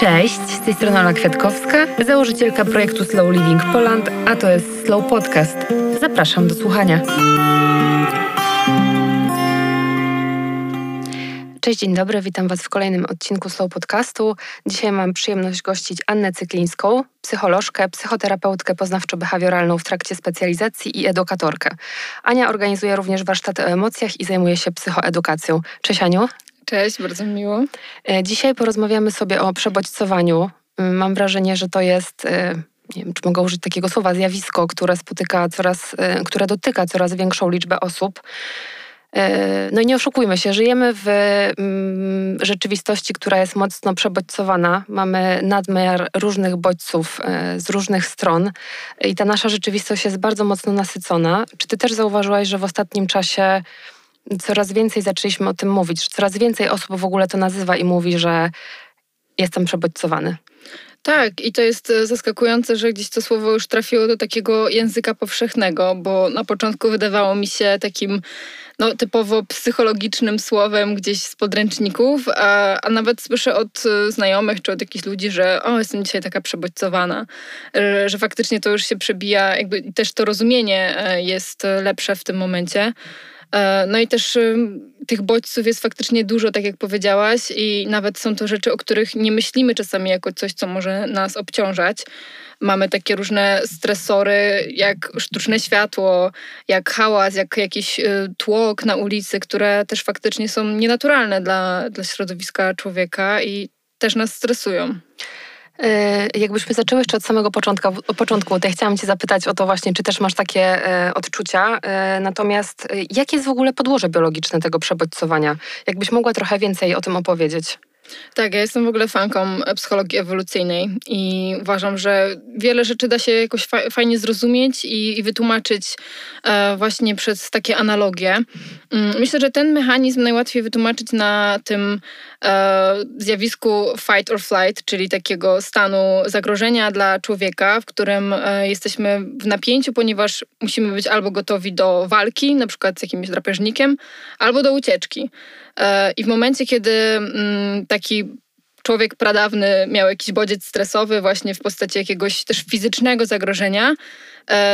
Cześć, z tej strony Ola Kwiatkowska, założycielka projektu Slow Living Poland, a to jest Slow Podcast. Zapraszam do słuchania. Cześć, dzień dobry, witam Was w kolejnym odcinku Slow Podcastu. Dzisiaj mam przyjemność gościć Annę Cyklińską, psycholożkę, psychoterapeutkę poznawczo-behawioralną w trakcie specjalizacji i edukatorkę. Ania organizuje również warsztaty o emocjach i zajmuje się psychoedukacją. Cześć Aniu. Cześć, bardzo miło. E, dzisiaj porozmawiamy sobie o przebodźcowaniu. Mm, mam wrażenie, że to jest e, nie wiem, czy mogę użyć takiego słowa, zjawisko, które spotyka coraz, e, które dotyka coraz większą liczbę osób. No i nie oszukujmy się, żyjemy w mm, rzeczywistości, która jest mocno przebodźcowana. Mamy nadmiar różnych bodźców z różnych stron i ta nasza rzeczywistość jest bardzo mocno nasycona. Czy ty też zauważyłaś, że w ostatnim czasie coraz więcej zaczęliśmy o tym mówić, że coraz więcej osób w ogóle to nazywa i mówi, że jestem przebodźcowany. Tak, i to jest e, zaskakujące, że gdzieś to słowo już trafiło do takiego języka powszechnego, bo na początku wydawało mi się takim no, typowo psychologicznym słowem gdzieś z podręczników, a, a nawet słyszę od e, znajomych czy od jakichś ludzi, że o, jestem dzisiaj taka przebodźcowana, że, że faktycznie to już się przebija, jakby też to rozumienie e, jest lepsze w tym momencie. E, no i też tych bodźców jest faktycznie dużo, tak jak powiedziałaś, i nawet są to rzeczy, o których nie myślimy czasami jako coś, co może nas obciążać. Mamy takie różne stresory, jak sztuczne światło, jak hałas, jak jakiś y, tłok na ulicy, które też faktycznie są nienaturalne dla, dla środowiska człowieka i też nas stresują. E, jakbyśmy zaczęły jeszcze od samego początku, początku, to ja chciałam Cię zapytać o to właśnie, czy też masz takie e, odczucia. E, natomiast jakie jest w ogóle podłoże biologiczne tego przebodźcowania? Jakbyś mogła trochę więcej o tym opowiedzieć? Tak, ja jestem w ogóle fanką psychologii ewolucyjnej i uważam, że wiele rzeczy da się jakoś fajnie zrozumieć i, i wytłumaczyć e, właśnie przez takie analogie. Mm, myślę, że ten mechanizm najłatwiej wytłumaczyć na tym e, zjawisku fight or flight, czyli takiego stanu zagrożenia dla człowieka, w którym e, jesteśmy w napięciu, ponieważ musimy być albo gotowi do walki, na przykład z jakimś drapieżnikiem, albo do ucieczki. E, I w momencie, kiedy mm, taki człowiek pradawny miał jakiś bodziec stresowy właśnie w postaci jakiegoś też fizycznego zagrożenia,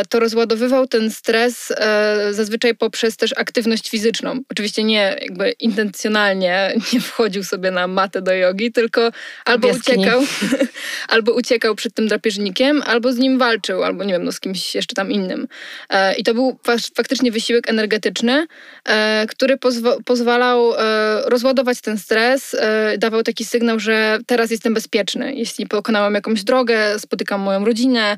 to rozładowywał ten stres e, zazwyczaj poprzez też aktywność fizyczną. Oczywiście nie jakby intencjonalnie nie wchodził sobie na matę do jogi, tylko albo uciekał, albo uciekał przed tym drapieżnikiem, albo z nim walczył, albo nie wiem, no z kimś jeszcze tam innym. E, I to był faktycznie wysiłek energetyczny, który pozw pozwalał rozładować ten stres, dawał taki sygnał, że teraz jestem bezpieczny. Jeśli pokonałam jakąś drogę, spotykam moją rodzinę,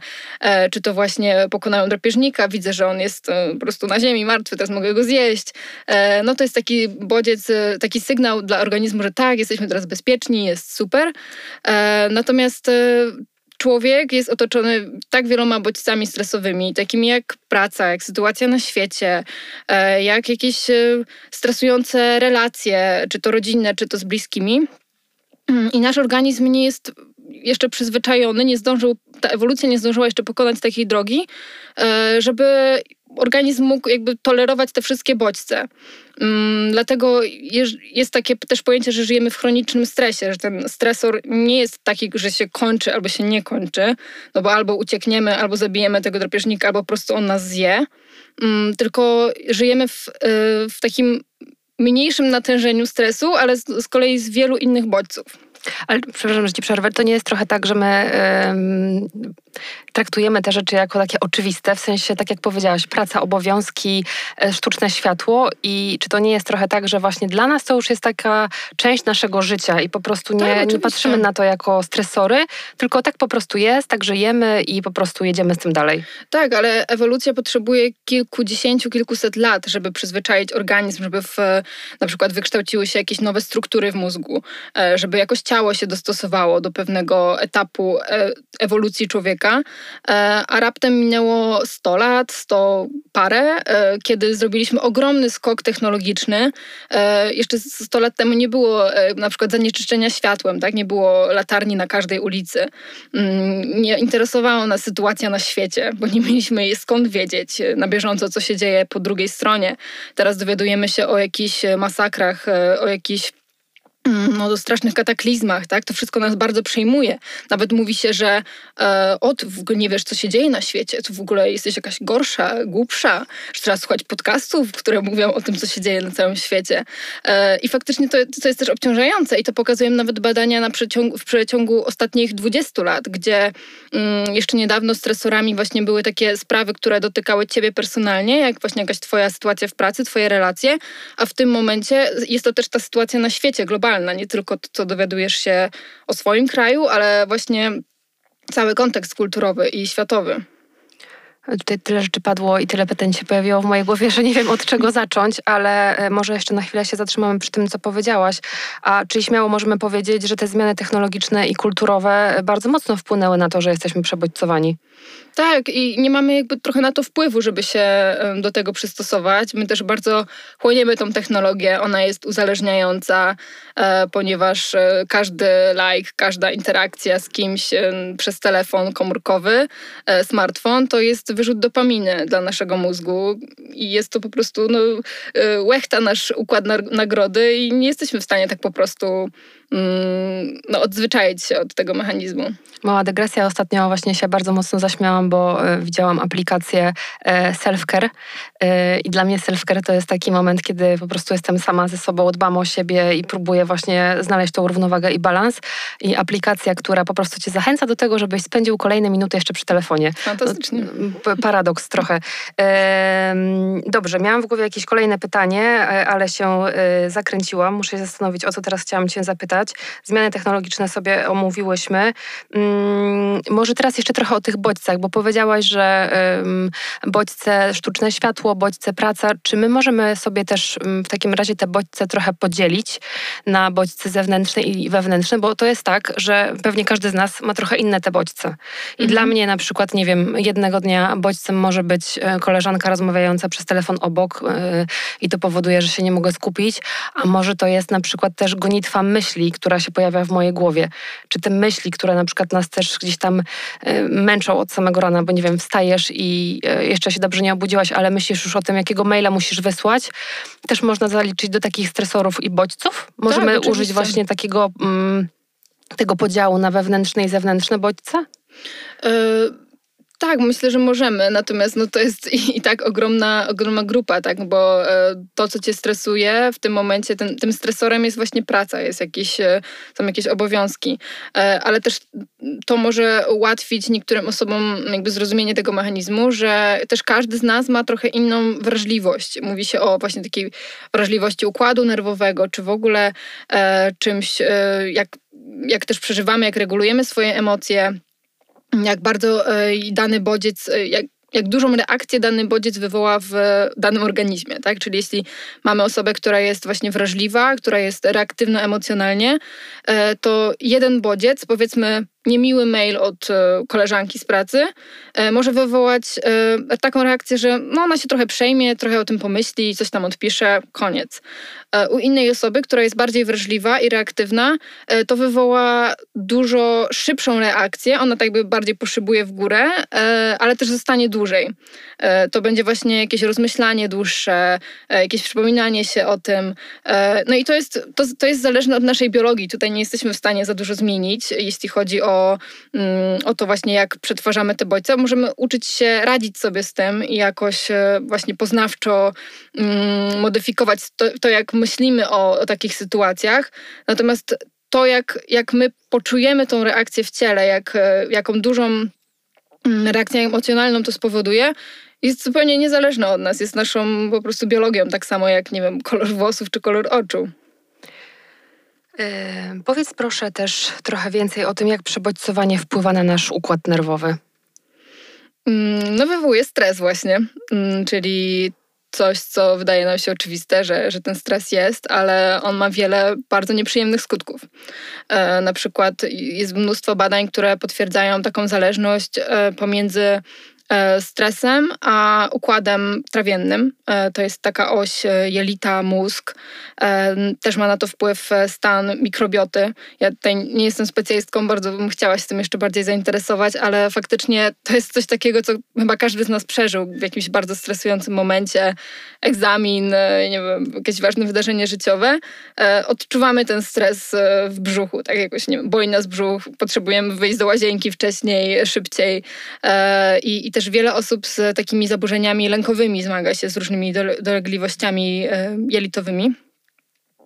czy to właśnie pokonają drapieżnika, widzę, że on jest e, po prostu na ziemi, martwy, teraz mogę go zjeść. E, no to jest taki bodziec, e, taki sygnał dla organizmu, że tak, jesteśmy teraz bezpieczni, jest super. Natomiast człowiek jest otoczony tak wieloma bodźcami stresowymi, takimi jak praca, jak sytuacja na świecie, jak jakieś stresujące relacje, czy to rodzinne, czy to z bliskimi. I nasz organizm nie jest jeszcze przyzwyczajony, nie zdążył, ta ewolucja nie zdążyła jeszcze pokonać takiej drogi, e, żeby organizm mógł jakby tolerować te wszystkie bodźce. Mm, dlatego jest takie też pojęcie, że żyjemy w chronicznym stresie, że ten stresor nie jest taki, że się kończy albo się nie kończy, no bo albo uciekniemy, albo zabijemy tego drapieżnika, albo po prostu on nas zje, mm, tylko żyjemy w, e, w takim mniejszym natężeniu stresu, ale z, z kolei z wielu innych bodźców. Ale przepraszam, że ci przerwę. To nie jest trochę tak, że my traktujemy te rzeczy jako takie oczywiste, w sensie, tak jak powiedziałaś, praca, obowiązki, e, sztuczne światło i czy to nie jest trochę tak, że właśnie dla nas to już jest taka część naszego życia i po prostu nie, tak, nie patrzymy na to jako stresory, tylko tak po prostu jest, tak żyjemy i po prostu jedziemy z tym dalej. Tak, ale ewolucja potrzebuje kilkudziesięciu, kilkuset lat, żeby przyzwyczaić organizm, żeby w, na przykład wykształciły się jakieś nowe struktury w mózgu, e, żeby jakoś ciało się dostosowało do pewnego etapu e, ewolucji człowieka, e, a raptem minęło 100 lat, 100 parę, e, kiedy zrobiliśmy ogromny skok technologiczny. Jeszcze 100 lat temu nie było na przykład zanieczyszczenia światłem, tak? nie było latarni na każdej ulicy. Mm, nie interesowała nas sytuacja na świecie, bo nie mieliśmy skąd wiedzieć na bieżąco, co się dzieje po drugiej stronie. Teraz dowiadujemy się o jakichś masakrach, o jakichś no, do strasznych kataklizmach, tak? To wszystko nas bardzo przejmuje. Nawet mówi się, że e, od w ogóle nie wiesz, co się dzieje na świecie, to w ogóle jesteś jakaś gorsza, głupsza, że trzeba słuchać podcastów, które mówią o tym, co się dzieje na całym świecie. E, I faktycznie to, to jest też obciążające i to pokazują nawet badania na przeciągu, w przeciągu ostatnich 20 lat, gdzie mm, jeszcze niedawno stresorami właśnie były takie sprawy, które dotykały ciebie personalnie, jak właśnie jakaś twoja sytuacja w pracy, twoje relacje, a w tym momencie jest to też ta sytuacja na świecie globalnie nie tylko to, co dowiadujesz się o swoim kraju, ale właśnie cały kontekst kulturowy i światowy. Tutaj tyle rzeczy padło i tyle pytań się pojawiło w mojej głowie, że nie wiem od czego zacząć, ale e, może jeszcze na chwilę się zatrzymamy przy tym, co powiedziałaś. A czyli śmiało możemy powiedzieć, że te zmiany technologiczne i kulturowe bardzo mocno wpłynęły na to, że jesteśmy przebodźcowani. Tak, i nie mamy jakby trochę na to wpływu, żeby się do tego przystosować. My też bardzo chłoniemy tą technologię. Ona jest uzależniająca, e, ponieważ e, każdy like, każda interakcja z kimś przez telefon komórkowy, e, smartfon, to jest wyrzut dopaminy dla naszego mózgu i jest to po prostu no, łechta nasz układ nagrody i nie jesteśmy w stanie tak po prostu no, odzwyczaić się od tego mechanizmu. Mała dygresja. Ostatnio właśnie się bardzo mocno zaśmiałam, bo e, widziałam aplikację e, Selfcare e, i dla mnie Selfcare to jest taki moment, kiedy po prostu jestem sama ze sobą, dbam o siebie i próbuję właśnie znaleźć tą równowagę i balans. I aplikacja, która po prostu cię zachęca do tego, żebyś spędził kolejne minuty jeszcze przy telefonie. Fantastycznie. No, paradoks trochę. Dobrze, miałam w głowie jakieś kolejne pytanie, ale się zakręciłam. Muszę się zastanowić, o co teraz chciałam cię zapytać. Zmiany technologiczne sobie omówiłyśmy. Mm, może teraz jeszcze trochę o tych bodźcach, bo powiedziałaś, że bodźce sztuczne światło, bodźce praca. Czy my możemy sobie też w takim razie te bodźce trochę podzielić na bodźce zewnętrzne i wewnętrzne? Bo to jest tak, że pewnie każdy z nas ma trochę inne te bodźce. I mhm. dla mnie na przykład, nie wiem, jednego dnia bodźcem może być e, koleżanka rozmawiająca przez telefon obok e, i to powoduje, że się nie mogę skupić, a może to jest na przykład też gonitwa myśli, która się pojawia w mojej głowie, czy te myśli, które na przykład nas też gdzieś tam e, męczą od samego rana, bo nie wiem, wstajesz i e, jeszcze się dobrze nie obudziłaś, ale myślisz już o tym, jakiego maila musisz wysłać, też można zaliczyć do takich stresorów i bodźców. Możemy tak, użyć właśnie takiego mm, tego podziału na wewnętrzne i zewnętrzne bodźce? Y tak, myślę, że możemy, natomiast no, to jest i, i tak ogromna, ogromna grupa, tak, bo e, to, co cię stresuje w tym momencie, ten, tym stresorem jest właśnie praca, jest jakieś, e, są jakieś obowiązki, e, ale też to może ułatwić niektórym osobom jakby zrozumienie tego mechanizmu, że też każdy z nas ma trochę inną wrażliwość. Mówi się o właśnie takiej wrażliwości układu nerwowego, czy w ogóle czymś, jak, jak też przeżywamy, jak regulujemy swoje emocje, jak bardzo e, dany bodziec, e, jak, jak dużą reakcję dany bodziec wywoła w danym organizmie, tak? Czyli jeśli mamy osobę, która jest właśnie wrażliwa, która jest reaktywna emocjonalnie, e, to jeden bodziec, powiedzmy niemiły mail od e, koleżanki z pracy e, może wywołać e, taką reakcję, że no ona się trochę przejmie, trochę o tym pomyśli, coś tam odpisze, koniec. U innej osoby, która jest bardziej wrażliwa i reaktywna, to wywoła dużo szybszą reakcję, ona tak by bardziej poszybuje w górę, ale też zostanie dłużej. To będzie właśnie jakieś rozmyślanie dłuższe, jakieś przypominanie się o tym. No i to jest, to, to jest zależne od naszej biologii. Tutaj nie jesteśmy w stanie za dużo zmienić, jeśli chodzi o Mm, o, to właśnie, jak przetwarzamy te bodźce. Możemy uczyć się radzić sobie z tym i jakoś e, właśnie poznawczo mm, modyfikować to, to jak myślimy o, o takich sytuacjach. Natomiast to, jak, jak my poczujemy tą reakcję w ciele, jak, e, jaką dużą mm, reakcję emocjonalną to spowoduje, jest zupełnie niezależna od nas, jest naszą po prostu biologią, tak samo jak, nie wiem, kolor włosów czy kolor oczu. Powiedz proszę też trochę więcej o tym, jak przebodźcowanie wpływa na nasz układ nerwowy. Mm, no wywołuje stres właśnie, mm, czyli coś, co wydaje nam się oczywiste, że, że ten stres jest, ale on ma wiele bardzo nieprzyjemnych skutków. E, na przykład jest mnóstwo badań, które potwierdzają taką zależność e, pomiędzy stresem, a układem trawiennym. E, to jest taka oś jelita, mózg. Też ma na to wpływ stan mikrobioty. Ja tutaj nie jestem specjalistką, bardzo bym chciała się tym jeszcze bardziej zainteresować, ale faktycznie to jest coś takiego, co chyba każdy z nas przeżył w jakimś bardzo stresującym momencie. Egzamin, nie wiem, jakieś ważne wydarzenie życiowe. Odczuwamy ten stres w brzuchu, tak jakoś, nie wiem, boi nas brzuch, potrzebujemy wyjść do łazienki wcześniej, szybciej. I, i też wiele osób z takimi zaburzeniami lękowymi zmaga się z różnymi dolegliwościami e, jelitowymi.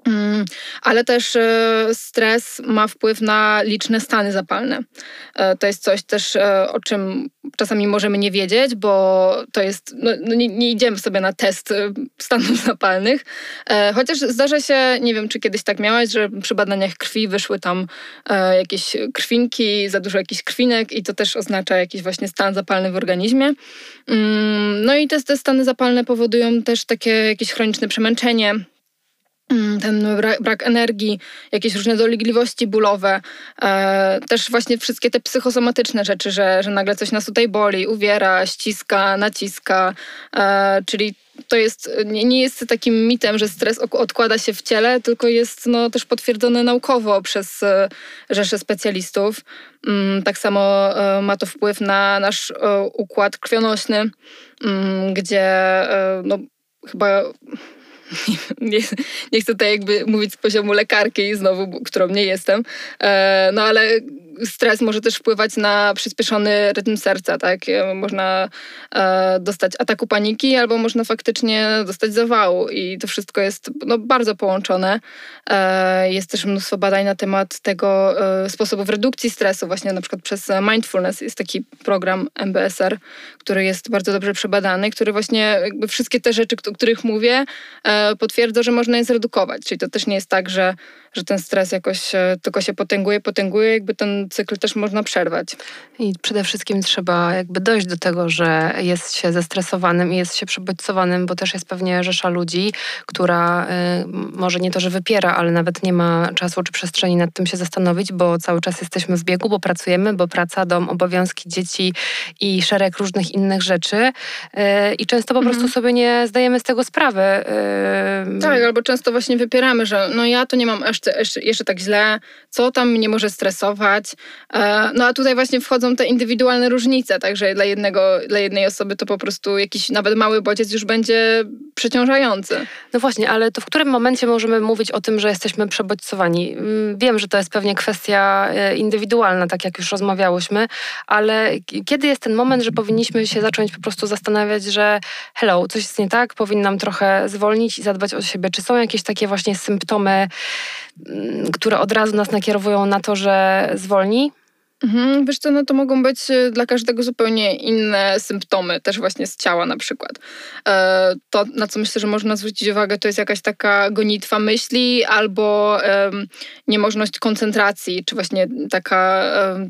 Mm, ale też e, stres ma wpływ na liczne stany zapalne. E, to jest coś też, o czym czasami możemy nie wiedzieć, bo to jest, no, no nie, nie, idziemy sobie na test stanów zapalnych. Chociaż zdarza się, nie wiem, czy kiedyś tak miałaś, że przy badaniach krwi wyszły tam jakieś krwinki, za dużo jakichś krwinek i to też oznacza jakiś właśnie stan zapalny w organizmie. Mm, no i te, te stany zapalne powodują też takie jakieś chroniczne przemęczenie, ten brak, brak, energii, jakieś różne dolegliwości bólowe, e, też właśnie wszystkie te psychosomatyczne rzeczy, że, że nagle coś nas tutaj boli, uwiera, ściska, naciska, e, czyli to jest, nie, nie jest takim mitem, że stres odkłada się w ciele, tylko jest no, też potwierdzone naukowo przez e, rzesze specjalistów. Mm, tak samo e, ma to wpływ na nasz e, układ krwionośny, mm, gdzie no, chyba nie, nie, chcę tutaj jakby mówić z poziomu lekarki znowu, którą nie jestem, no ale stres może też wpływać na przyspieszony rytm serca, tak? Można e, dostać ataku paniki albo można faktycznie dostać zawału i to wszystko jest no, bardzo połączone. E, jest też mnóstwo badań na temat tego e, sposobów redukcji stresu, właśnie na przykład przez mindfulness. Jest taki program MBSR, który jest bardzo dobrze przebadany, który właśnie wszystkie te rzeczy, o których mówię, e, potwierdza, że można je zredukować. Czyli to też nie jest tak, że że ten stres jakoś e, tylko się potęguje, potęguje, jakby ten cykl też można przerwać. I przede wszystkim trzeba jakby dojść do tego, że jest się zestresowanym i jest się przebodźcowanym, bo też jest pewnie rzesza ludzi, która y, może nie to, że wypiera, ale nawet nie ma czasu czy przestrzeni nad tym się zastanowić, bo cały czas jesteśmy w biegu, bo pracujemy, bo praca, dom, obowiązki, dzieci i szereg różnych innych rzeczy y, i często po mhm. prostu sobie nie zdajemy z tego sprawy. Y, tak, albo często właśnie wypieramy, że no ja to nie mam aż jeszcze, tak źle, co tam mnie może stresować. E, no a tutaj właśnie wchodzą te indywidualne różnice, także dla, jednego, dla jednej osoby to po prostu jakiś nawet mały bodziec już będzie przeciążający. No właśnie, ale to w którym momencie możemy mówić o tym, że jesteśmy przebodźcowani? Mm, wiem, że to jest pewnie kwestia e, indywidualna, tak jak już rozmawiałyśmy, ale kiedy jest ten moment, że powinniśmy się zacząć po prostu zastanawiać, że hello, coś jest nie tak, powinnam trochę zwolnić i zadbać o siebie. Czy są jakieś takie właśnie symptomy które od razu nas nakierowują na to, że zwolni? Mhm, wiesz co, no to mogą być y, dla każdego zupełnie inne symptomy, też właśnie z ciała na przykład. E, to, na co myślę, że można zwrócić uwagę, to jest jakaś taka gonitwa myśli albo niemożność koncentracji, czy właśnie taka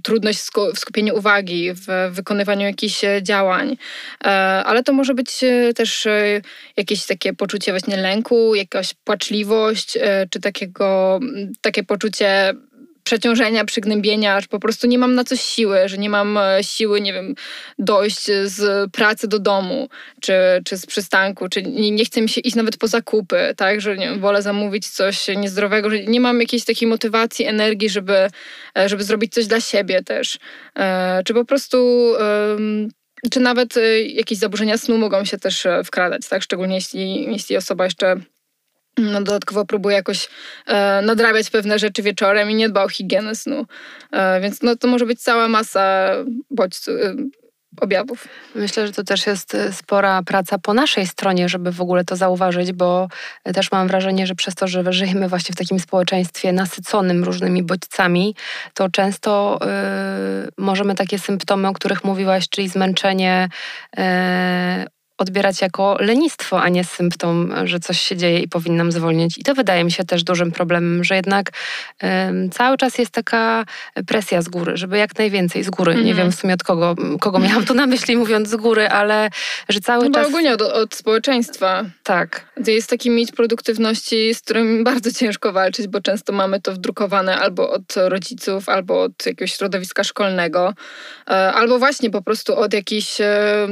trudność w skupieniu uwagi, w wykonywaniu jakichś e, działań. E, ale to może być też jakieś takie poczucie właśnie lęku, jakaś płaczliwość, czy takiego, takie poczucie przeciążenia, przygnębienia, że po prostu nie mam na coś siły, że nie mam e, siły, nie wiem, dojść z pracy do domu, czy, czy z przystanku, czy nie, nie chcę mi się iść nawet po zakupy, tak, że nie, wolę zamówić coś niezdrowego, że nie mam jakiejś takiej motywacji, energii, żeby, e, żeby zrobić coś dla siebie też. E, czy po prostu czy nawet jakieś zaburzenia snu mogą się też wkradać, tak? Szczególnie jeśli, jeśli osoba jeszcze no, dodatkowo próbuje jakoś e, nadrabiać pewne rzeczy wieczorem i nie dba o higienę snu. E, więc no, to może być cała masa bodźców, e, objawów. Myślę, że to też jest e, spora praca po naszej stronie, żeby w ogóle to zauważyć, bo też mam wrażenie, że przez to, że żyjemy właśnie w takim społeczeństwie nasyconym różnymi bodźcami, to często y, możemy takie symptomy, o których mówiłaś, czyli zmęczenie, y, odbierać jako lenistwo, a nie symptom, że coś się dzieje i powinnam zwolnić. I to wydaje mi się też dużym problemem, że jednak cały czas jest taka presja z góry, żeby jak najwięcej z góry. Nie mhm. wiem w sumie od kogo, kogo miałam tu na myśli mówiąc z góry, ale że cały no czas... ogólnie od, od społeczeństwa. Tak. Jest taki mit produktywności, z którym bardzo ciężko walczyć, bo często mamy to wdrukowane albo od rodziców, albo od jakiegoś środowiska szkolnego, e, albo właśnie po prostu od jakichś e,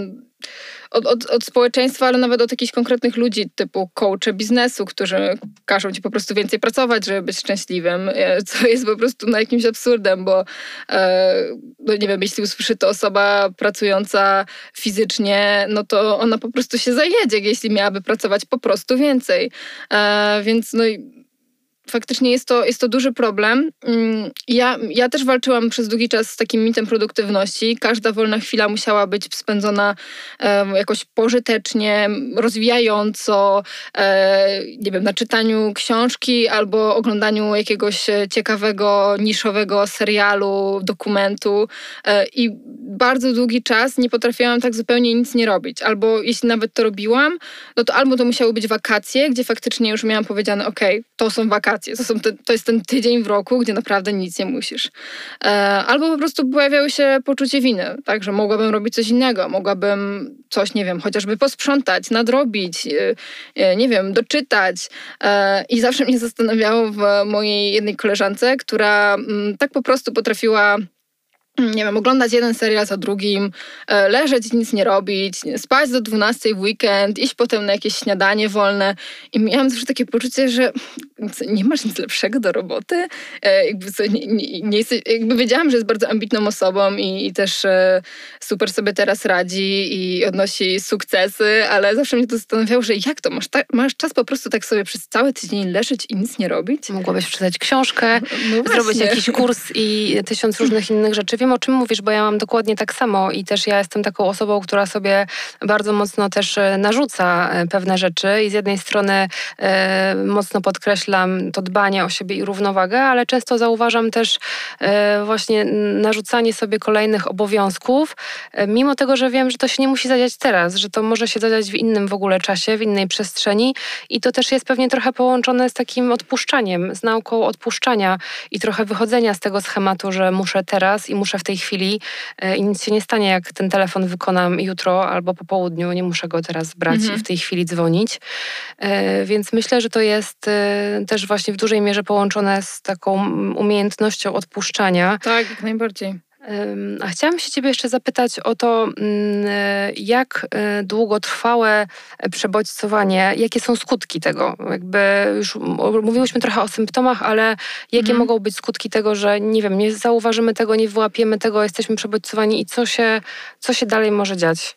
od, od, od społeczeństwa, ale nawet od jakichś konkretnych ludzi, typu coache biznesu, którzy każą ci po prostu więcej pracować, żeby być szczęśliwym, e, co jest po prostu na jakimś absurdem, bo e, no nie wiem, jeśli usłyszy to osoba pracująca fizycznie, no to ona po prostu się zajedzie, jeśli miałaby pracować po prostu więcej. E, więc no faktycznie jest to, jest to duży problem. Mm, ja, ja też walczyłam przez długi czas z takim mitem produktywności. Każda wolna chwila musiała być spędzona e, jakoś pożytecznie, rozwijająco, e, nie wiem, na czytaniu książki albo oglądaniu jakiegoś ciekawego, niszowego serialu, dokumentu. E, I bardzo długi czas nie potrafiłam tak zupełnie nic nie robić. Albo jeśli nawet to robiłam, no to albo to musiały być wakacje, gdzie faktycznie już miałam powiedziane, ok, to są wakacje, wakacje. To, te, to jest ten tydzień w roku, gdzie naprawdę nic nie musisz. E, albo po prostu pojawiało się poczucie winy, tak, że mogłabym robić coś innego, mogłabym coś, nie wiem, chociażby posprzątać, nadrobić, e, e, nie wiem, doczytać. E, I zawsze mnie zastanawiało w mojej jednej koleżance, która m, mm, tak po prostu potrafiła nie wiem, oglądać jeden serial za drugim, e, leżeć i nic nie robić, spać do 12 w weekend, iść potem na jakieś śniadanie wolne. I miałam zawsze takie poczucie, że nie masz nic lepszego do roboty. E, jakby, co, nie, nie, nie jesteś, jakby wiedziałam, że jest bardzo ambitną osobą i, i też e, super sobie teraz radzi i odnosi sukcesy, ale zawsze mnie to zastanawiało, że jak to? Masz, ta, masz czas po prostu tak sobie przez cały tydzień leżeć i nic nie robić? Mogłabyś przeczytać książkę, no zrobić jakiś kurs i tysiąc różnych innych rzeczy. Wiem, o czym mówisz, bo ja mam dokładnie tak samo i też ja jestem taką osobą, która sobie bardzo mocno też e, narzuca e, pewne rzeczy i z jednej strony e, mocno podkreślam to dbanie o siebie i równowagę, ale często zauważam też e, właśnie narzucanie sobie kolejnych obowiązków, e, mimo tego, że wiem, że to się nie musi zadziać teraz, że to może się zadziać w innym w ogóle czasie, w innej przestrzeni i to też jest pewnie trochę połączone z takim odpuszczaniem, z nauką odpuszczania i trochę wychodzenia z tego schematu, że muszę teraz i muszę w tej chwili e, i nic się nie stanie, jak ten telefon wykonam jutro albo po południu, nie muszę go teraz brać mhm. i w tej chwili dzwonić. E, więc myślę, że to jest e, też właśnie w dużej mierze połączone z taką umiejętnością odpuszczania. Tak, jak najbardziej. A chciałam się Ciebie jeszcze zapytać o to, mm, jak e, długotrwałe przebodźcowanie, jakie są skutki tego? Jakby już mówiłyśmy trochę o symptomach, ale jakie mhm. mogą być skutki tego, że nie wiem, nie zauważymy tego, nie wyłapiemy tego, jesteśmy przebodźcowani i co się, co się dalej może dziać?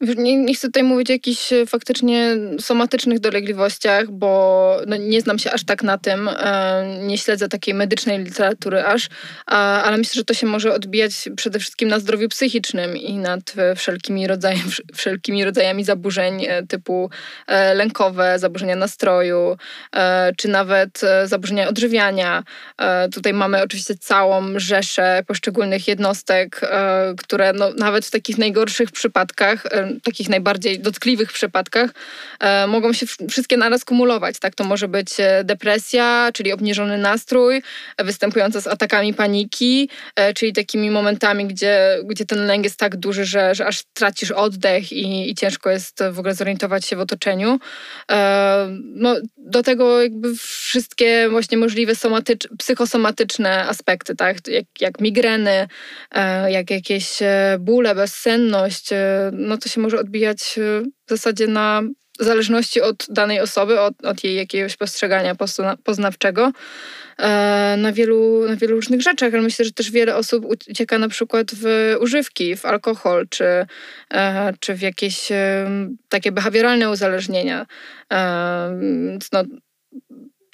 Nie, nie, chcę tutaj mówić o jakichś e, faktycznie somatycznych dolegliwościach, bo no, nie znam się aż tak na tym, e, nie śledzę takiej medycznej literatury aż, ale myślę, że to się może odbijać przede wszystkim na zdrowiu psychicznym i nad wszelkimi, rodzajami, wszelkimi rodzajami zaburzeń e, typu lękowe, zaburzenia nastroju, czy nawet zaburzenia odżywiania. Tutaj mamy oczywiście całą rzeszę poszczególnych jednostek, które no, nawet w takich najgorszych przypadkach takich najbardziej dotkliwych przypadkach e, mogą się wszystkie naraz kumulować. Tak, to może być e, depresja, czyli obniżony nastrój, występująca z atakami paniki, e, czyli takimi momentami, gdzie, gdzie ten lęk jest tak duży, że, że aż tracisz oddech i, i ciężko jest w ogóle zorientować się w otoczeniu. No, do tego jakby wszystkie właśnie możliwe somatycz, psychosomatyczne aspekty, tak, jak, jak migreny, jak jakieś bóle, bezsenność, no to się się może odbijać y, w zasadzie na zależności od danej osoby, od, od jej jakiegoś postrzegania poznawczego e, na wielu, na wielu różnych rzeczach, ale myślę, że też wiele osób ucieka na przykład w używki, w alkohol, czy, e, czy w jakieś e, takie behawioralne uzależnienia. No,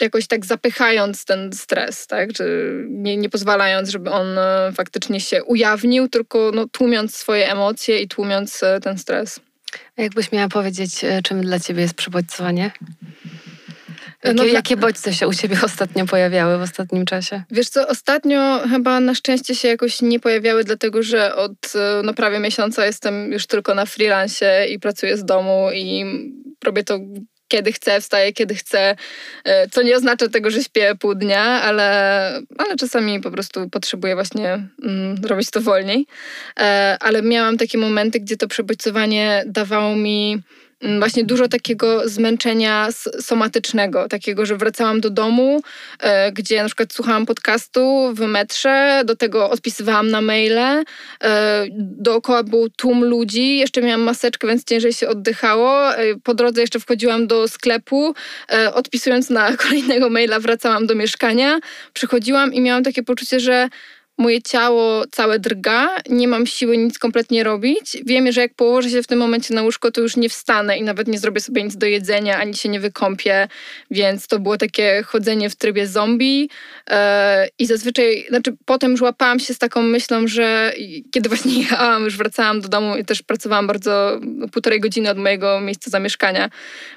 jakoś tak zapychając ten stres, tak? Że nie, nie pozwalając, żeby on e, faktycznie się ujawnił, tylko no, tłumiąc swoje emocje i tłumiąc e, ten stres. A jakbyś miała powiedzieć, e, czym dla ciebie jest przebodźcowanie? Jakie, no, jakie bodźce się u Ciebie ostatnio pojawiały w ostatnim czasie? Wiesz co, ostatnio chyba na szczęście się jakoś nie pojawiały, dlatego że od no, prawie miesiąca jestem już tylko na freelancie i pracuję z domu i robię to kiedy chcę, wstaję kiedy chcę, e, co nie oznacza tego, że śpię pół dnia, ale, ale czasami po prostu potrzebuję właśnie mm, robić to wolniej. E, ale miałam takie momenty, gdzie to przebodźcowanie dawało mi właśnie dużo takiego zmęczenia somatycznego, takiego, że wracałam do domu, e, gdzie na przykład słuchałam podcastu w metrze, do tego odpisywałam na maile, e, dookoła był tłum ludzi, jeszcze miałam maseczkę, więc ciężej się oddychało. E, po drodze jeszcze wchodziłam do sklepu, odpisując na kolejnego maila wracałam do mieszkania, przychodziłam i miałam takie poczucie, że moje ciało całe drga, nie mam siły nic kompletnie robić. Wiem, że jak położę się w tym momencie na łóżko, to już nie wstanę i nawet nie zrobię sobie nic do jedzenia, ani się nie wykąpię, więc to było takie chodzenie w trybie zombie e, i zazwyczaj, znaczy potem już łapałam się z taką myślą, że kiedy właśnie jechałam, już wracałam do domu i też pracowałam bardzo półtorej godziny od mojego miejsca zamieszkania,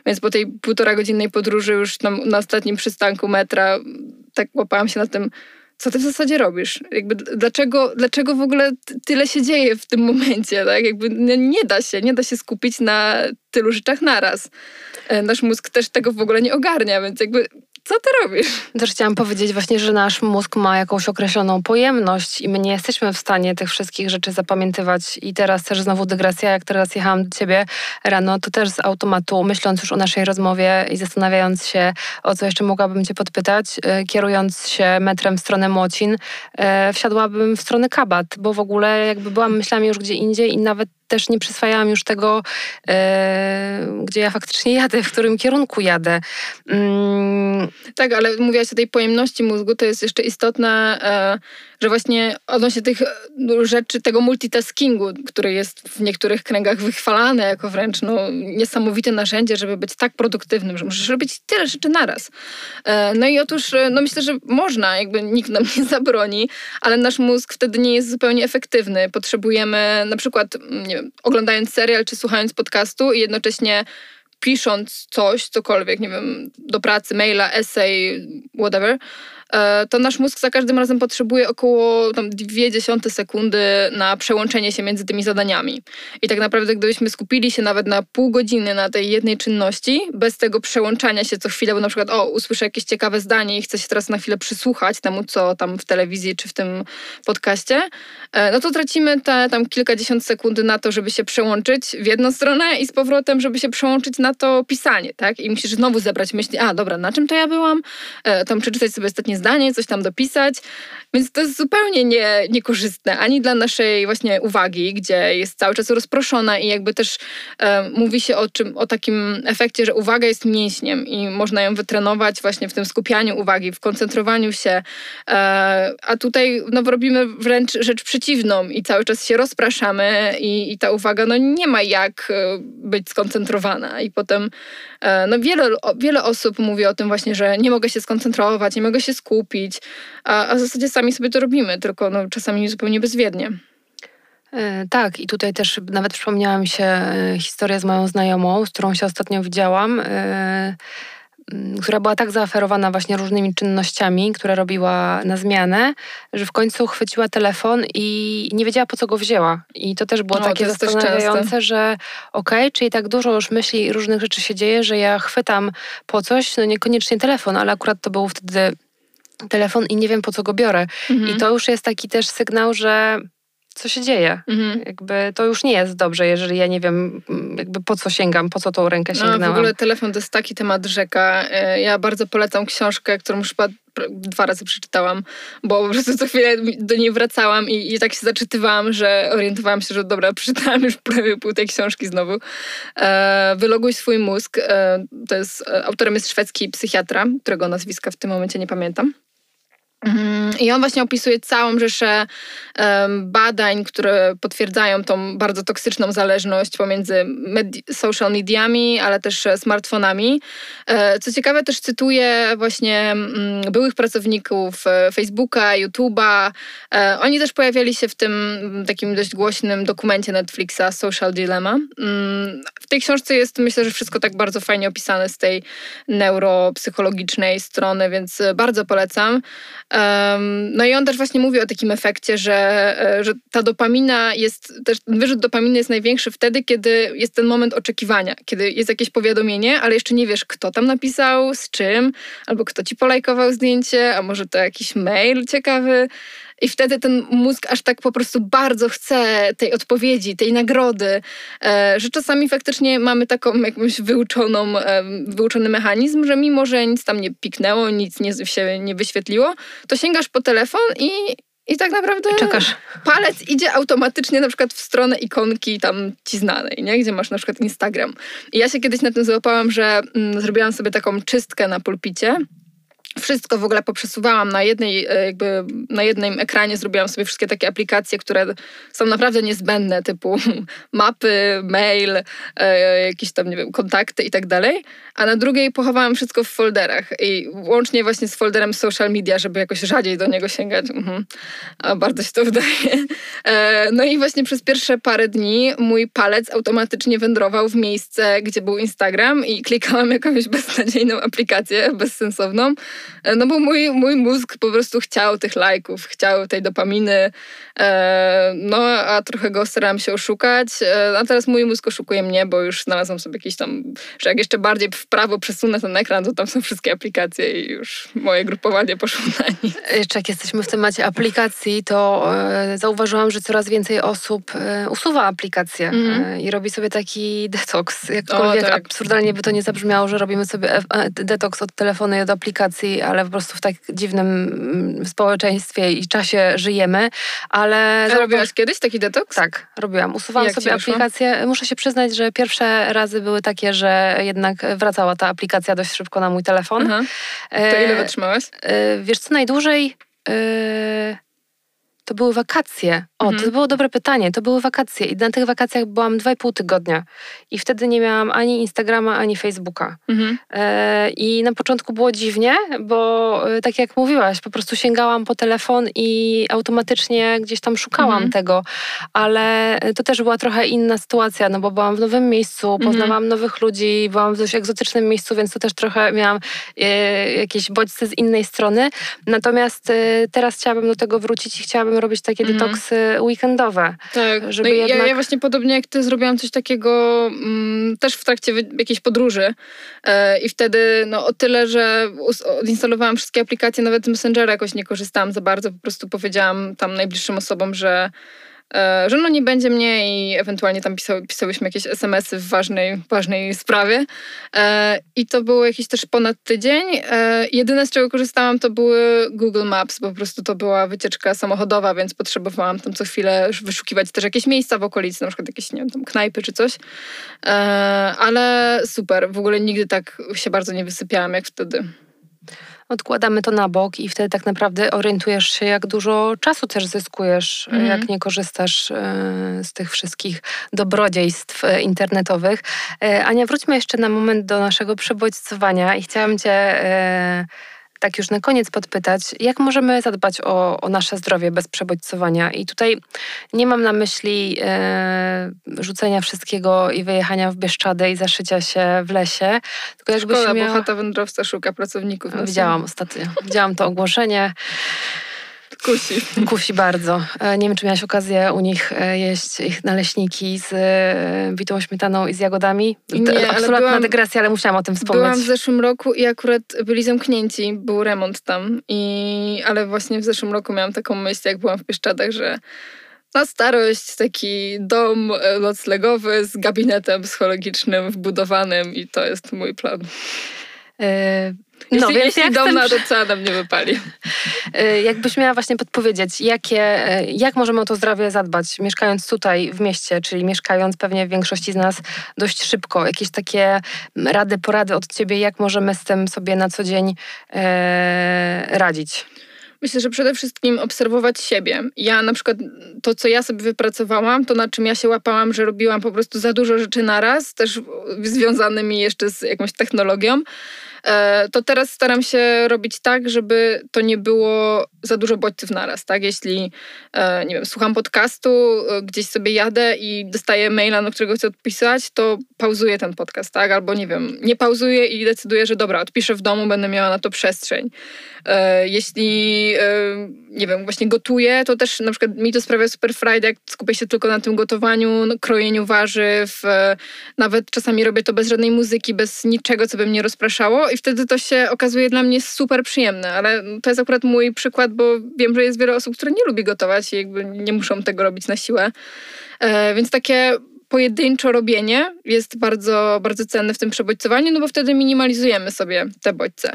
więc po tej półtora godzinnej podróży już na, na ostatnim przystanku metra tak łapałam się na tym, co ty w zasadzie robisz? Jakby dlaczego, dlaczego w ogóle tyle się dzieje w tym momencie? Tak? Jakby nie da się, nie da się skupić na tylu rzeczach naraz. E, nasz mózg też tego w ogóle nie ogarnia, więc jakby co ty robisz? Też chciałam powiedzieć właśnie, że nasz mózg ma jakąś określoną pojemność i my nie jesteśmy w stanie tych wszystkich rzeczy zapamiętywać. I teraz też znowu dygresja, jak teraz jechałam do ciebie rano, to też z automatu, myśląc już o naszej rozmowie i zastanawiając się, o co jeszcze mogłabym cię podpytać, e, kierując się metrem w stronę Młocin, e, wsiadłabym w stronę Kabat, bo w ogóle jakby byłam myślami już gdzie indziej i nawet też nie przyswajałam już tego, e, gdzie ja faktycznie jadę, w którym kierunku jadę. Mm. Tak, ale mówiłaś o tej pojemności mózgu, to jest jeszcze istotne, e, że właśnie odnośnie tych no, rzeczy, tego multitaskingu, który jest w niektórych kręgach wychwalany jako wręcz no, niesamowite narzędzie, żeby być tak produktywnym, że możesz robić tyle rzeczy naraz. E, no i otóż, e, no myślę, że można, jakby nikt nam nie zabroni, ale nasz mózg wtedy nie jest zupełnie efektywny. Potrzebujemy na przykład, nie wiem, oglądając serial czy słuchając podcastu i jednocześnie pisząc coś, cokolwiek, nie wiem, do pracy, maila, essay, whatever, to nasz mózg za każdym razem potrzebuje około tam, dziesiąte sekundy na przełączenie się między tymi zadaniami. I tak naprawdę, gdybyśmy skupili się nawet na pół godziny na tej jednej czynności, bez tego przełączania się co chwilę, bo na przykład, o, usłyszę jakieś ciekawe zdanie i chcę się teraz na chwilę przysłuchać temu, co tam w telewizji czy w tym podcaście, e, no to tracimy te tam kilkadziesiąt sekund na to, żeby się przełączyć w jedną stronę i z powrotem, żeby się przełączyć na to pisanie, tak? I musisz znowu zebrać myśli, a dobra, na czym to ja byłam? E, tam przeczytać sobie ostatnie zdanie, coś tam dopisać. Więc to jest zupełnie nie, niekorzystne ani dla naszej właśnie uwagi, gdzie jest cały czas rozproszona i jakby też e, mówi się o, czym, o takim efekcie, że uwaga jest mięśniem i można ją wytrenować właśnie w tym skupianiu uwagi, w koncentrowaniu się. E, a tutaj no, robimy wręcz rzecz przeciwną i cały czas się rozpraszamy i, i ta uwaga no, nie ma jak e, być skoncentrowana. I potem e, no, wiele, wiele osób mówi o tym właśnie, że nie mogę się skoncentrować, nie mogę się skupić, a, a w zasadzie sami sobie to robimy, tylko no, czasami zupełnie bezwiednie. E, tak, i tutaj też nawet przypomniała mi się e, historia z moją znajomą, z którą się ostatnio widziałam, e, która była tak zaaferowana właśnie różnymi czynnościami, które robiła na zmianę, że w końcu chwyciła telefon i nie wiedziała po co go wzięła. I to też było takie zastanawiające, że okej, okay, czyli tak dużo już myśli i różnych rzeczy się dzieje, że ja chwytam po coś, no niekoniecznie telefon, ale akurat to był wtedy telefon i nie wiem po co go biorę. Mhm. I to już jest taki też sygnał, że co się dzieje. Mhm. Jakby to już nie jest dobrze, jeżeli ja nie wiem, jakby po co sięgam, po co tą rękę sięgnęłam. No, w ogóle telefon to jest taki temat rzeka. E, ja bardzo polecam książkę, którą już chyba dwa razy przeczytałam, bo po prostu co chwilę do niej wracałam i, i tak się zaczytywałam, że orientowałam się, że dobra, przeczytałam już prawie pół tej książki znowu. E, Wyloguj swój mózg. E, to jest, e, autorem jest szwedzki psychiatra, którego nazwiska w tym momencie nie pamiętam. Mhm. I on właśnie opisuje całą rzeszę badań, które potwierdzają tą bardzo toksyczną zależność pomiędzy social mediami, ale też e, smartfonami. E, co ciekawe, też cytuję właśnie mm, byłych pracowników e, Facebooka, YouTube'a. Oni też pojawiali się w tym mm, takim dość głośnym dokumencie Netflixa Social Dilemma. Mm, w tej książce jest, myślę, że wszystko tak bardzo fajnie opisane z tej neuropsychologicznej strony, więc bardzo polecam. No i on też właśnie mówi o takim efekcie, że, e, że ta dopamina jest, też wyrzut dopaminy jest największy wtedy, kiedy jest ten moment oczekiwania, kiedy jest jakieś powiadomienie, ale jeszcze nie wiesz, kto tam napisał, z czym, albo kto ci polajkował zdjęcie, a może to jakiś mail ciekawy. I wtedy ten mózg aż tak po prostu bardzo chce tej odpowiedzi, tej nagrody, e, że czasami faktycznie mamy taką jakąś wyuczoną, wyuczony mechanizm, że mimo, że nic tam nie piknęło, nic nie, się nie wyświetliło, to sięgasz po telefon i, i tak naprawdę Czekasz. palec idzie automatycznie na przykład w stronę ikonki tam ci znanej, nie? gdzie masz na przykład Instagram. I ja się kiedyś na tym złapałam, że mm, zrobiłam sobie taką czystkę na pulpicie wszystko w ogóle poprzesuwałam na jednej, e, jakby na jednym ekranie, zrobiłam sobie wszystkie takie aplikacje, które są naprawdę niezbędne, typu mapy, mail, e, jakieś tam, nie wiem, kontakty i tak dalej, a na drugiej pochowałam wszystko w folderach i łącznie właśnie z folderem social media, żeby jakoś rzadziej do niego sięgać. Mhm. Bardzo się to udaje. E, no i właśnie przez pierwsze parę dni mój palec automatycznie wędrował w miejsce, gdzie był Instagram i klikałam jakąś beznadziejną aplikację, bezsensowną, no bo mój, mój mózg po prostu chciał tych lajków, chciał tej dopaminy, e, no a trochę go starałam się oszukać, e, a teraz mój mózg oszukuje mnie, bo już znalazłam sobie jakiś tam, że jak jeszcze bardziej w prawo przesunę ten ekran, to tam są wszystkie aplikacje i już moje grupowanie poszło na nic. Jeszcze jak jesteśmy w temacie aplikacji, to zauważyłam, że coraz więcej osób usuwa aplikacje mm. i robi sobie taki detoks. Jakkolwiek o, tak. absurdalnie by to nie zabrzmiało, że robimy sobie detoks od telefonu i od aplikacji, ale po prostu w tak dziwnym mm, społeczeństwie i czasie żyjemy, ale... A robiłaś kiedyś taki detoks? Tak, robiłam. Usuwałam sobie aplikację. Muszę się przyznać, że pierwsze razy były takie, że jednak wracała ta aplikacja dość szybko na mój telefon. Aha. To ile wytrzymałaś? E, wiesz co, najdłużej... E, to były wakacje. O, mhm. to było dobre pytanie. To były wakacje i na tych wakacjach byłam dwa i pół tygodnia. I wtedy nie miałam ani Instagrama, ani Facebooka. Mhm. E, I na początku było dziwnie, bo e, tak jak mówiłaś, po prostu sięgałam po telefon i automatycznie gdzieś tam szukałam mhm. tego. Ale to też była trochę inna sytuacja, no bo byłam w nowym miejscu, mhm. poznawałam nowych ludzi, byłam w dość egzotycznym miejscu, więc to też trochę miałam e, jakieś bodźce z innej strony. Natomiast e, teraz chciałabym do tego wrócić i chciałabym robić takie mm. detoksy weekendowe. Tak, żeby no jednak... ja, ja, właśnie podobnie jak ty zrobiłam coś takiego mm, też w trakcie jakiejś podróży e, i wtedy no o tyle, że odinstalowałam wszystkie aplikacje, nawet Messengera jakoś nie korzystałam za bardzo, po prostu powiedziałam tam najbliższym osobom, że że no nie będzie mnie i ewentualnie tam pisały, pisałyśmy jakieś SMS-y w ważnej, ważnej sprawie. E, I to było jakiś też ponad tydzień. E, jedyne z czego korzystałam to były Google Maps, bo po prostu to była wycieczka samochodowa, więc potrzebowałam tam co chwilę wyszukiwać też jakieś miejsca w okolicy, na przykład jakieś, nie wiem, tam knajpy czy coś. Ale super, w ogóle nigdy tak się bardzo nie wysypiałam jak wtedy odkładamy to na bok i wtedy tak naprawdę orientujesz się, jak dużo czasu też zyskujesz, mm. jak nie korzystasz e, z tych wszystkich dobrodziejstw e, internetowych. E, Ania, wróćmy jeszcze na moment do naszego przebodźcowania i chciałam Cię tak już na koniec podpytać, jak możemy zadbać o, o nasze zdrowie bez przebodźcowania? I tutaj nie mam na myśli e, rzucenia wszystkiego i wyjechania w Bieszczadę i zaszycia się w lesie. Tylko jakbyś Szkoda, miała... bo Chata Wędrowca szuka pracowników. Widziałam ostatnio. Widziałam to ogłoszenie. Kusi. Kusi bardzo. E, nie wiem, czy miałaś okazję u nich e, jeść ich naleśniki z bitą e, śmietaną i z jagodami. Nie, Absolutna byłam, dygresja, ale musiałam o tym wspomnieć. Byłam w zeszłym roku i akurat byli zamknięci. Był remont tam. I, ale właśnie w zeszłym roku miałam taką myśl, jak byłam w Pieszczadach, że na starość taki dom noclegowy z gabinetem psychologicznym wbudowanym i to jest mój plan. No, jeśli, więc jeśli dom nad oceanem nie wypali. Y, jakbyś miała właśnie podpowiedzieć, jakie, y, jak możemy o to zdrowie zadbać, mieszkając tutaj w mieście, czyli mieszkając pewnie w większości z nas dość szybko, jakieś takie rady, porady od ciebie, jak możemy z tym sobie na co dzień e, radzić? Myślę, że przede wszystkim obserwować siebie. Ja na przykład to, co ja sobie wypracowałam, to na czym ja się łapałam, że robiłam po prostu za dużo rzeczy naraz, też związanymi jeszcze z jakąś technologią. E, to teraz staram się robić tak, żeby to nie było za dużo bodźców naraz, tak? Jeśli, e, nie wiem, słucham podcastu, e, gdzieś sobie jadę i dostaję maila, na którego chcę odpisać, to pauzuję ten podcast, tak? Albo, nie wiem, nie pauzuję i decyduję, że dobra, odpiszę w domu, będę miała na to przestrzeń. Jeśli, nie wiem, właśnie gotuję, to też na przykład mi to sprawia super frajdę, jak skupię się tylko na tym gotowaniu, no, krojeniu warzyw, nawet czasami robię to bez żadnej muzyki, bez niczego, co by mnie rozpraszało i wtedy to się okazuje dla mnie super przyjemne, ale to jest akurat mój przykład, bo wiem, że jest wiele osób, które nie lubi gotować i jakby nie muszą tego robić na siłę. E, więc takie pojedynczo robienie jest bardzo, bardzo cenne w tym przebodźcowaniu, no bo wtedy minimalizujemy sobie te bodźce.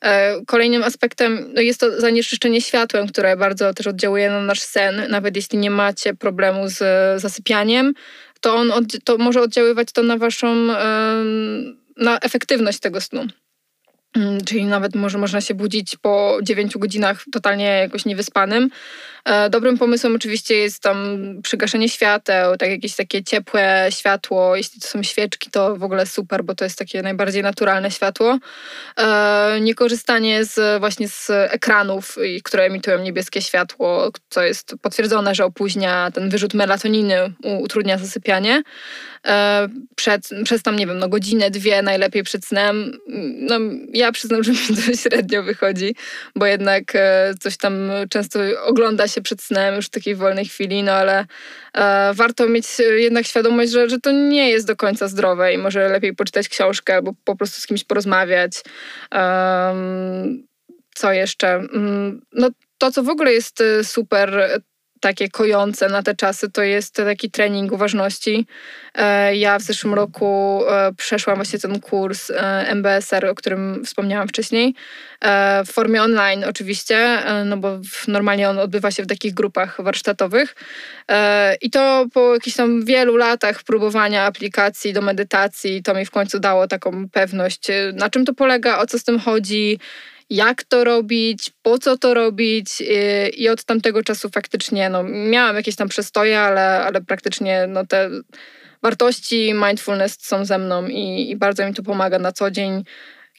E, kolejnym aspektem no jest to zanieczyszczenie światłem, które bardzo też oddziałuje na nasz sen. Nawet jeśli nie macie problemu z zasypianiem, to on to może oddziaływać to na waszą na efektywność tego snu. Mm, czyli nawet może można się budzić po 9 godzinach totalnie jakoś niewyspanym. E, dobrym pomysłem oczywiście jest tam przygaszenie świateł, tak jakieś takie ciepłe światło. Jeśli to są świeczki, to w ogóle super, bo to jest takie najbardziej naturalne światło. E, niekorzystanie z, właśnie z ekranów, które emitują niebieskie światło, co jest potwierdzone, że opóźnia ten wyrzut melatoniny, utrudnia zasypianie. E, przed, przez tam, nie wiem, no godzinę, dwie najlepiej przed snem. No, ja przyznam, że mi to średnio wychodzi, bo jednak coś tam często ogląda się przed snem już w takiej wolnej chwili, no ale e, warto mieć jednak świadomość, że, że to nie jest do końca zdrowe i może lepiej poczytać książkę albo po prostu z kimś porozmawiać. Co jeszcze? Um, no to, co w ogóle jest e, super, takie kojące na te czasy, to jest taki trening uważności. E, ja w zeszłym roku e, przeszłam właśnie ten kurs e, MBSR, o którym wspomniałam wcześniej, w formie online oczywiście, no bo normalnie on odbywa się w takich grupach warsztatowych. I to po jakichś tam wielu latach próbowania aplikacji do medytacji, to mi w końcu dało taką pewność, na czym to polega, o co z tym chodzi, jak to robić, po co to robić y, i od tamtego czasu faktycznie no, miałam jakieś tam przestoje, ale, ale praktycznie no, te wartości mindfulness są ze mną i, i bardzo mi to pomaga na co dzień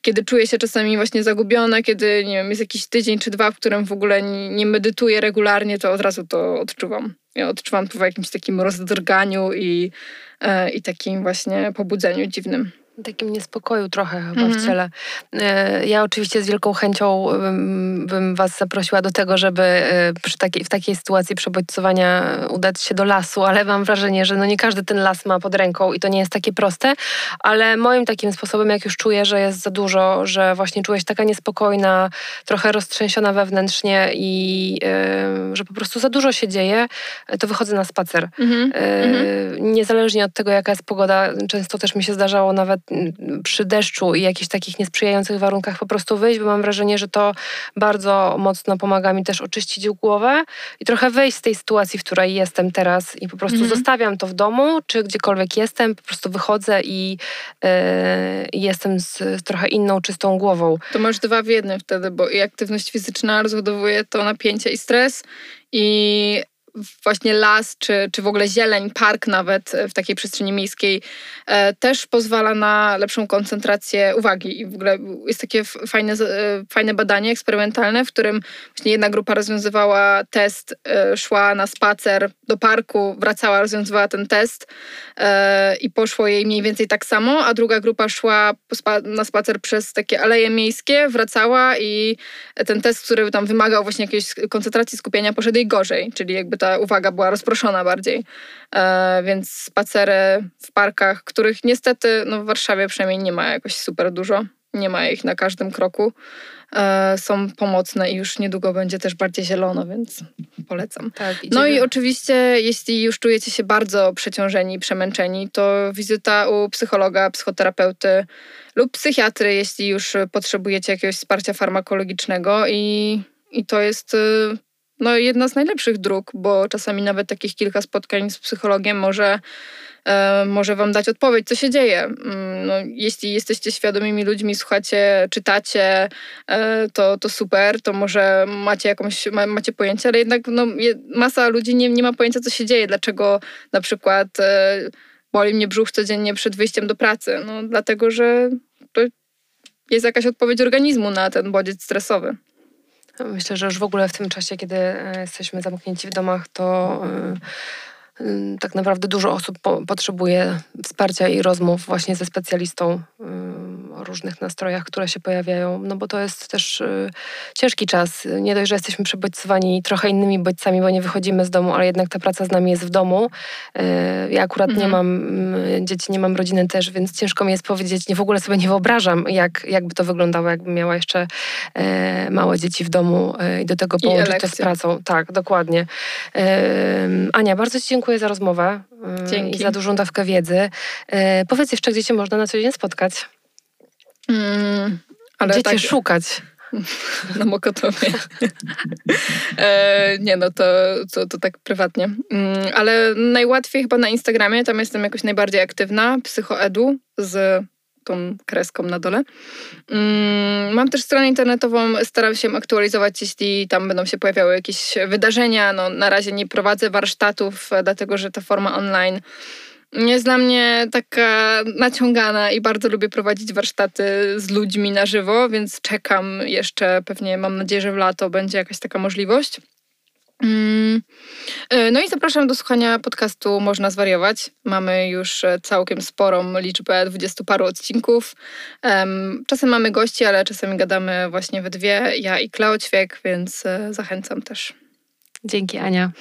kiedy czuję się czasami właśnie zagubiona, kiedy nie wiem, jest jakiś tydzień czy dwa, w którym w ogóle nie medytuję regularnie, to od razu to odczuwam. Ja odczuwam to w jakimś takim rozdrganiu i, e, i takim właśnie pobudzeniu dziwnym takim niespokoju trochę chyba w mhm. ciele. E, ja oczywiście z wielką chęcią bym, was zaprosiła do tego, żeby e, przy takiej, w takiej sytuacji przebodźcowania udać się do lasu, ale mam wrażenie, że no nie każdy ten las ma pod ręką i to nie jest takie proste, ale moim takim sposobem, jak już czuję, że jest za dużo, że właśnie czuję się taka niespokojna, trochę roztrzęsiona wewnętrznie i yy, że po prostu za dużo się dzieje, to wychodzę na spacer. Mhm. Yy, niezależnie od tego, jaka jest pogoda, często też mi się zdarzało nawet przy deszczu i jakichś takich niesprzyjających warunkach po prostu wyjść, bo mam wrażenie, że to bardzo mocno pomaga mi też oczyścić głowę i trochę wyjść z tej sytuacji, w której jestem teraz i po prostu mhm. zostawiam to w domu, czy gdziekolwiek jestem, po prostu wychodzę i yy, jestem z, z, trochę inną, czystą głową. To masz dwa w jednym wtedy, bo i aktywność fizyczna rozładowuje to napięcie i stres i właśnie las, czy, czy w ogóle zieleń, park nawet w takiej przestrzeni miejskiej e, też pozwala na lepszą koncentrację uwagi. I w ogóle jest takie fajne, e, fajne badanie eksperymentalne, w którym właśnie jedna grupa rozwiązywała test, e, szła na spacer do parku, wracała, rozwiązywała ten test i poszło jej mniej więcej tak samo, a druga grupa szła na spacer przez takie aleje miejskie, wracała i ten test, który tam wymagał właśnie jakiejś koncentracji, skupienia, poszedł jej gorzej, czyli jakby ta uwaga była rozproszona bardziej. E, więc spacery w parkach, których niestety no w Warszawie przynajmniej nie ma jakoś super dużo. Nie ma ich na każdym kroku. E, są pomocne i już niedługo będzie też bardziej zielono, więc polecam. Tak, no i oczywiście, jeśli już czujecie się bardzo przeciążeni przemęczeni, to wizyta u psychologa, psychoterapeuty lub psychiatry, jeśli już potrzebujecie jakiegoś wsparcia farmakologicznego i, i to jest y, no, jedna z najlepszych dróg, bo czasami nawet takich kilka spotkań z psychologiem może E, może wam dać odpowiedź, co się dzieje. Mm, no, jeśli jesteście świadomymi ludźmi, słuchacie, czytacie, e, to, to super, to może macie jakąś, macie pojęcie, ale jednak no, masa ludzi nie, nie ma pojęcia, co się dzieje, dlaczego na przykład e, boli mnie brzuch codziennie przed wyjściem do pracy. No, dlatego, że to jest jakaś odpowiedź organizmu na ten bodziec stresowy. Myślę, że już w ogóle w tym czasie, kiedy jesteśmy zamknięci w domach, to tak naprawdę dużo osób po, potrzebuje wsparcia i rozmów właśnie ze specjalistą o różnych nastrojach, które się pojawiają, no bo to jest też y, ciężki czas. Nie dość, że jesteśmy przebodźcowani trochę innymi bodźcami, bo nie wychodzimy z domu, ale jednak ta praca z nami jest w domu. Y, ja akurat mhm. nie mam y, dzieci, nie mam rodziny też, więc ciężko mi jest powiedzieć, nie w ogóle sobie nie wyobrażam, jak, jakby to wyglądało, jakbym miała jeszcze małe dzieci w domu i do tego połączyć to z pracą. Tak, dokładnie. Ania, bardzo Ci dziękuję za rozmowę Dzięki. i za dużą dawkę wiedzy. Powiedz jeszcze, gdzie Cię można na co dzień spotkać. Mm, Gdzie tak... cię szukać? Na Mokotowie. e, nie no, to, to, to tak prywatnie. Mm, ale najłatwiej chyba na Instagramie, tam jestem jakoś najbardziej aktywna, psychoedu z tą kreską na dole. Mm, mam też stronę internetową, staram się aktualizować, jeśli tam będą się pojawiały jakieś wydarzenia. No, na razie nie prowadzę warsztatów, dlatego że ta forma online jest dla mnie taka naciągana i bardzo lubię prowadzić warsztaty z ludźmi na żywo, więc czekam jeszcze, pewnie mam nadzieję, że w lato będzie jakaś taka możliwość. Mm. E, no i zapraszam do słuchania podcastu Można Zwariować. Mamy już e, całkiem sporą liczbę, dwudziestu paru odcinków. Czasem mamy gości, ale czasami gadamy właśnie we dwie, ja i Kleo Ćwiek, więc e, zachęcam też. Dzięki Ania.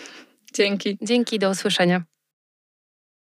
Dzięki. Dzięki, do usłyszenia.